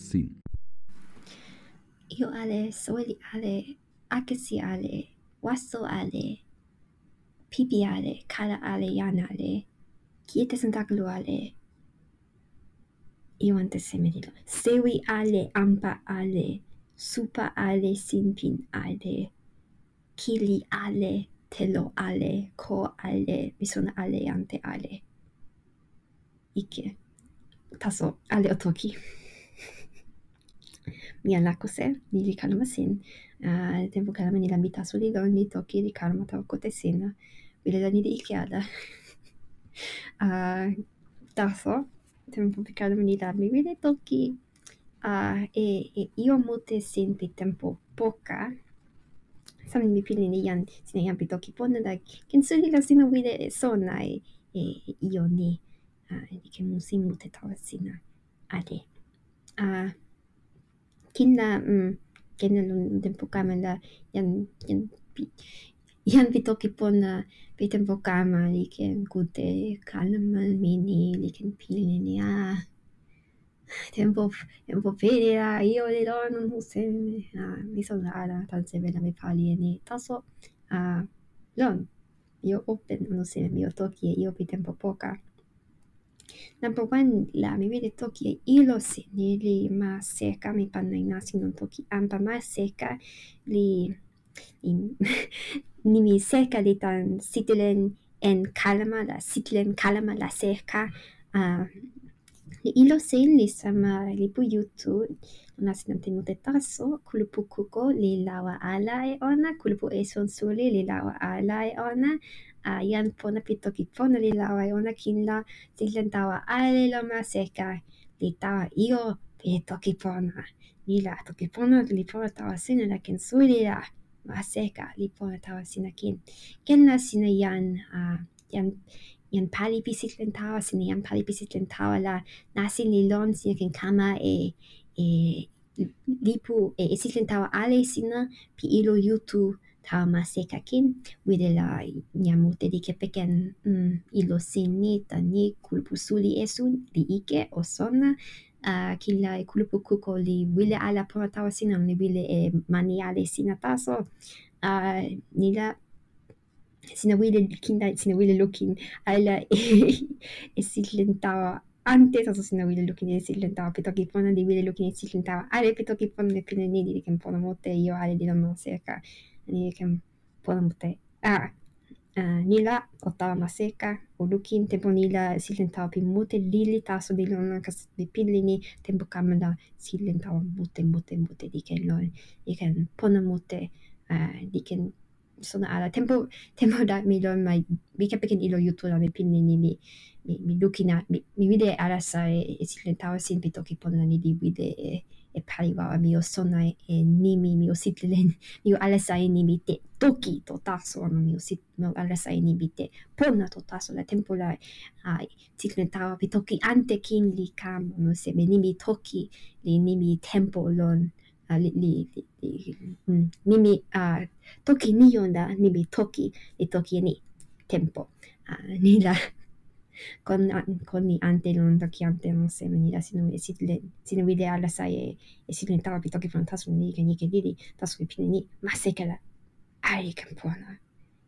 sin. Io ale, soli ale, akesi ale, waso ale, pipi ale, kala ale, yana ale, kietesantaglu ale, io ante semedilo Sewi ale, ampa ale, supa ale, sinpin ale, kili ale, telo ale, ko ale, mi sono ale, ante ale. Ike. Taso, ale otoki. Toki. Mia lakose, ni li kalama sin. Uh, tempo kalama ni lambi taso li lon ni toki li kalama tau kote sin. Wile la ni di ike ada. uh, taso, tempo pi kalama ni lambi wile toki. Uh, e, e io mute sin pi tempo poka. Sama mi pili ni yan, sina yan pi toki pona da. Ken suli la sina wile sona e, e io ni. Uh, e ken musin mute tawa sina. Ade. Uh, Kinder, mm, Kindern und den programmen da jan, jan, jan bitoki pona pri tem programa liken gute Kalmen, mini liken pilin ja tempo tempo pere da io le don non se ah, mi sono ala tanse bella mi pali ni taso ah, lon io open non se mi otoki io pri tempo poca Number one ら耳で時へ色せにりませかみぱないなしの時あんぱませかりにみせかりたんしつれん en calma la sitlen calma la cerca uh, y lo sen li sama li pu yutu una sinante mute taso kulupu kuko li lawa ala e ona kulupu eson suli li lawa ala e ona uh, jan pona pi pona li lawa e la sitilen tawa ale lo ma seka li tawa io pi toki pona la toki pona li pona tawa sina la ken suli la ma seka li pona tawa sina kin ken la sina jan pali pi sitlen tawa pali pi la nasi li lon kama e e lipu e, e sitlen tawa ale sina pi ilo yutu tawa ma seka kin wide la nyamute di kepeken mm, ilo sin ni ta ni kulupu suli esu li ike o sona uh, kin la e kulupu kuko li wile ala pona tawa sina li wile e mani ale uh, ni la sina wile kinda sina lukin ala e, e sitlen tawa ante taso sina lukin e ki pona di wile lukin e ale pito ki pona ne pina ni di ken mote io ale di non seka ni ken pona mote ah Uh, nila o tawa maseka tempo nila silen tawa pi mute lili taso di lona kas di pili ni tempo kamala silen tawa mute mute mute di ken lon di ken pona mute di ken sona ala tempo tempo da mi lon mai mi kepeken ilo yutu la mi pili ni mi mi, mi lukina mi, mi wide ala sa e, e silen tawa sin pi toki pona ni di wide e, 会話は身を備え、nimi 身を知ってれん、身をあらさえに見て、時とたその身を知身をあらさえに見て、ポンナとたそらテンポライ、はい、チクネタワビ時、アンテキンリカムのせめにみ時、りにみテンポロン、ありりり、うん、耳、あ、時に読んだ、耳、時、時に、テンポ、あ、にら、toki ante non se meni la sino e sit le sino vide alla sai e, e si diventava pi toki fantasma ni che ni che didi tasu che pini ni ma se che la ai che buona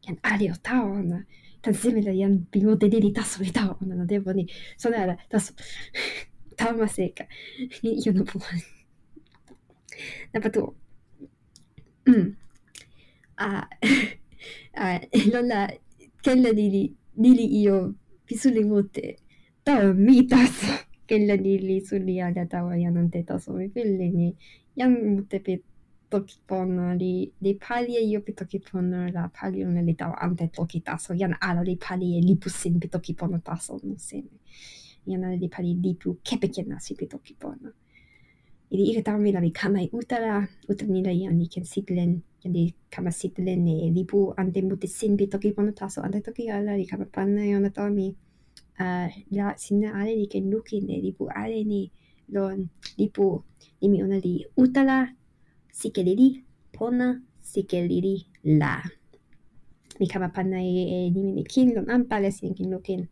che ali o taona tan simile yan più de didi tasu di taona no devo ni sono era tasu tauma seca io non può Dapat tu. Mm. ah, ah, lola kella dili dili io 비수리고 다음이 다스 겔레니 리수리아가 다와야는데 다소미 빌리니 양 못대비 toki pono li li pali e io pi toki pono la pali una li ante toki taso yana ala li pali e li pusin pi toki pono taso no seme li pali li pu kepe kena si toki i fi ihe tamwyl ar i camau wtara, wtara ni lai an i cyn siglen, gan i cama siglen neu libu an ddim wedi sy'n byd o gyd taso, an ddech chi ala i cama pannau o'n ato mi. La, sy'n na ale i cyn lwki neu libu ale ni, lo'n libu, ni mi o'n ali wtara, pona, sigel i di la. Mi cama pannau e ni mi ni cyn, lo'n am pale sy'n cyn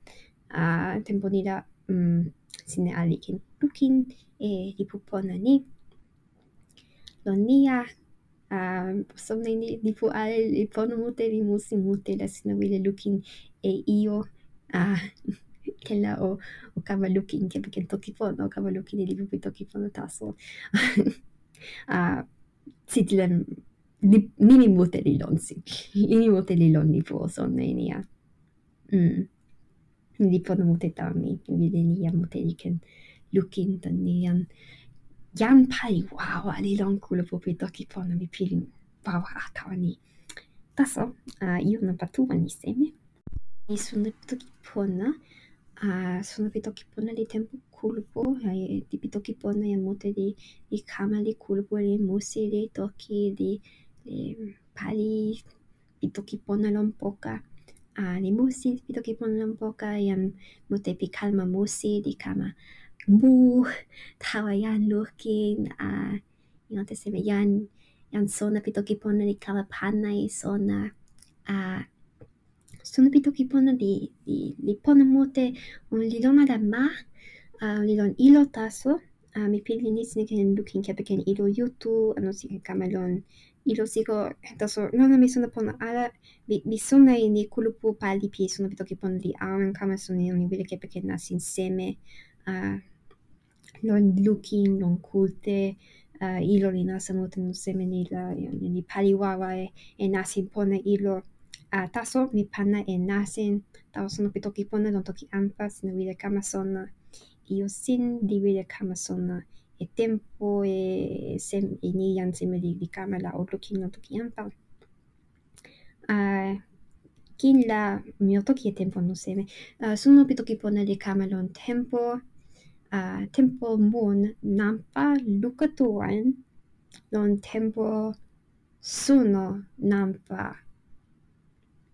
a tempo ni da, sy'n na lukin e lipu pona ni. Lon nia, uh, somne ni lipu ale li pona mute li musi mute la sina wile lukin e io uh, kella o, o kama lukin kepa ken toki pona o kama lukin e lipu toki pona taso. uh, sitilen nimi mute li lon si. Nimi mute li lon lipu o somne nia. Mm. Li pona mute tami, wile ni mute li ken lukin tan ni yan jan pai wawa li lon kula po pi toki pona mi pilin wawa atawa ni. Taso, uh, io na patuwa ni seme. I suna toki pona, uh, suna pi toki pona li tempo kulupo, uh, di pi toki pona ya mute li, li kama li kulupo li musi li toki li, li pali pi toki pona lon poka. Uh, li musi pi toki pona lon poka yan mute pi kalma musi li kama tawa yan lukin uh, yan te seme yan yan sona pi toki pona li kala pana i sona uh, sona pi toki pona li, li, li pona mute un li lona la ma uh, li lon ilo taso uh, mi pili ni sine ken lukin kepe ken ilo yutu ano si kama lon ilo siko taso lona mi sona pona ala mi, mi sona i ni kulupu pali pi sona pi toki pona li awen kama sona ni wile kepe ken nasin seme uh, lon lukin, lon kulte, uh, ilo li nasa mute no seme ni la, ni pali wawa e, e nasin pona ilo. Uh, taso mi pana e nasin, tawa sona pi toki pona lon toki ampa, sina wile kama sona. Io sin di kama sona. E tempo e, sem, e ni yan seme li, kama la o lukin lon toki ampa. Uh, kin la mi o toki e tempo no seme. Uh, sona pi toki pona li kama lon tempo, uh, tempo mun nampa luka tuan lon tempo suno nampa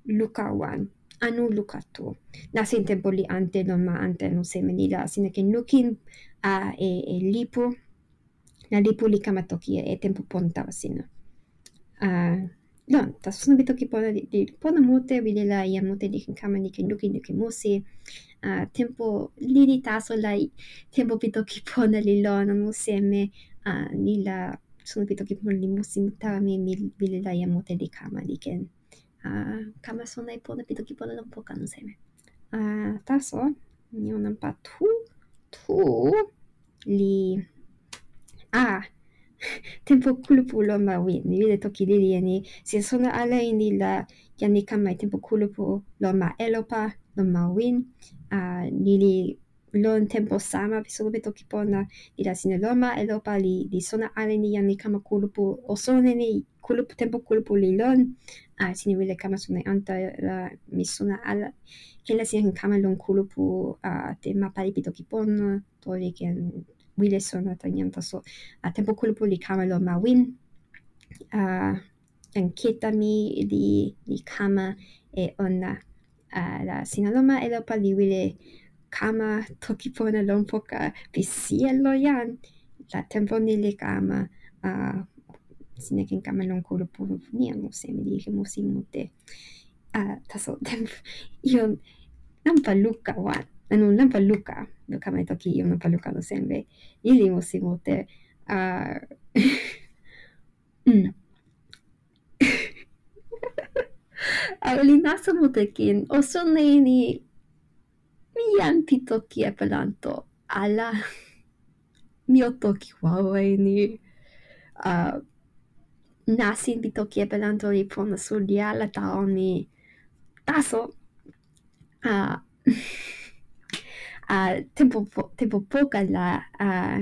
luka wan anu luka tu nasin tempo li ante lon ma ante no se menila sine ken lukin uh, e, e lipu na lipu li kama e tempo ponta sina uh, Don, tasso no bitoki pona di pona mute bile la ia mute di kama ni kenduki ni kemusi. Uh, tempo li Lai, taso la tempo bitoki pona li lona museme uh, ni la sono bitoki pona li musi mutami mi bile la ia mute di kama ni ken. Uh, kama sona i pona bitoki pona don poka no seme. Uh, taso ni onan pa tu tu li a ah, tempokulpulo mawili toki lili si sona ala ini la yani kama tempokulpulo ma elopa lo mawin a lili lon tempo sama pisobe toki pona. Ila sine loma elopa li li sona ala ni yani kama kulupu o osone ni kulupu tempo kulupu li lon. A sine wile kama sona anta la mi sona ala. Kela sine kama lon kulupu a te mapalipi toki pona toli ken Willison atanyantaso atempo kulpo li kamelo mawin uh, en kitami li li kama e ona uh, la sinaloma elopa li wile kama toki pona lon pi la tempo ni li kama uh, sinekin kama lon kulpo nian musemi li musimute uh, taso tempo ion nampa luka wan non paluca no kame toki no paluca no senbei ili mo simote a mm ali naso motekin osone ni mian pitoki pelanto ala mio toki huawei ni a nasin pitoki apelanto li ponas sur diala taoni taso. A uh, tempo, tempo poca la uh,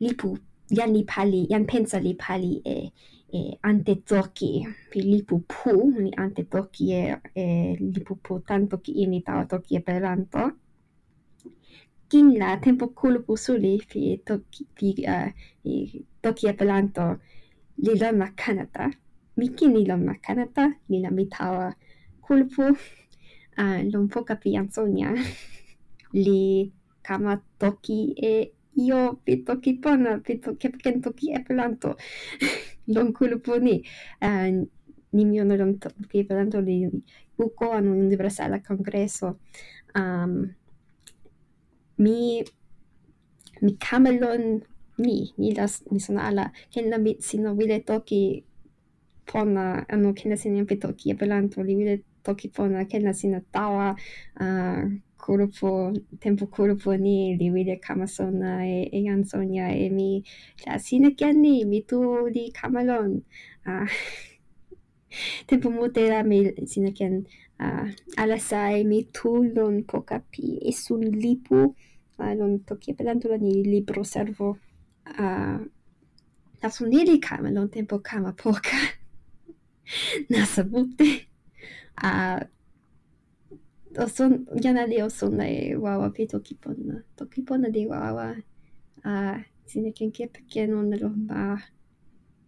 lipu jan li pali jan pensa li pali e e ante toki pi lipu pu ni ante toki e, e lipu pu tanto ki ini tawa toki e peranto kin la tempo kulupu suli pi toki pi uh, toki e peranto li lon ma kanata. Mi kin li lon ma kanata li la mi tawa kulupu uh, lon poka pi ansonia li kama toki e io pe toki pona pe to kepken toki e planto don kulupo ni uh, nimio no don toki planto li uko anu un devas al kongreso um, mi mi kamelon ni ni das mi sono alla ken la sino vile toki pona anu ken la sino pe toki e planto li vile toki pona ken la sino tawa uh, corpo, tempo corpo ni liwile kamasona e, e yansonya e mi la sinekiani mi tu di kamalon. Uh, tempo motela mi sinekian uh, alasai mi tu non tulon pokapi e sun lipu uh, lon toki pelantulo ni libro servo uh, la sunili kamalon tempo kama poka. Nasa bute. Uh, o son, ganali o son e wawa pe toki pona. Toki pona li wawa a sine kenke pekeno na lomba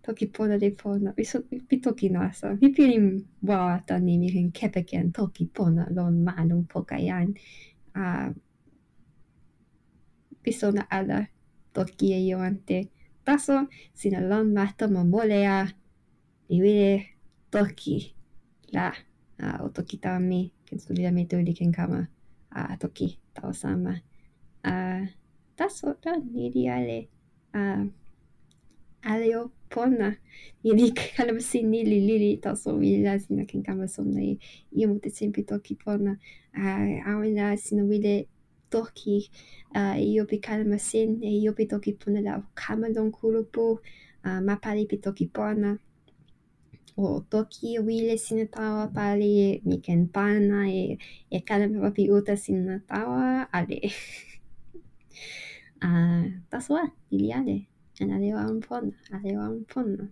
toki pona li pona. so pe toki nasa. Mi pirim wawa ta nimi ken kepeken toki pona lon poka yan. a pisona ala toki e yo ante taso sina lon mahto momolea i wile toki la a o toki kan studera mig då i kan komma uh, toki ta oss samma. Uh, ta så då ni di alle uh, alle pona ni di kalla sin ni li li li ta så vi la sina kan komma som i mot ett simpelt toki pona uh, avina ah, lah sina vide toki uh, ah, io bi kalla mig sin io bi toki pona la kamma don kulupu uh, ah, ma pali bi toki pona lah. O toki wile sina tawa pali e mi ken pana e e wapi uta sina tawa ale uh, taso wa ili ale an ale o an pona ale o an pona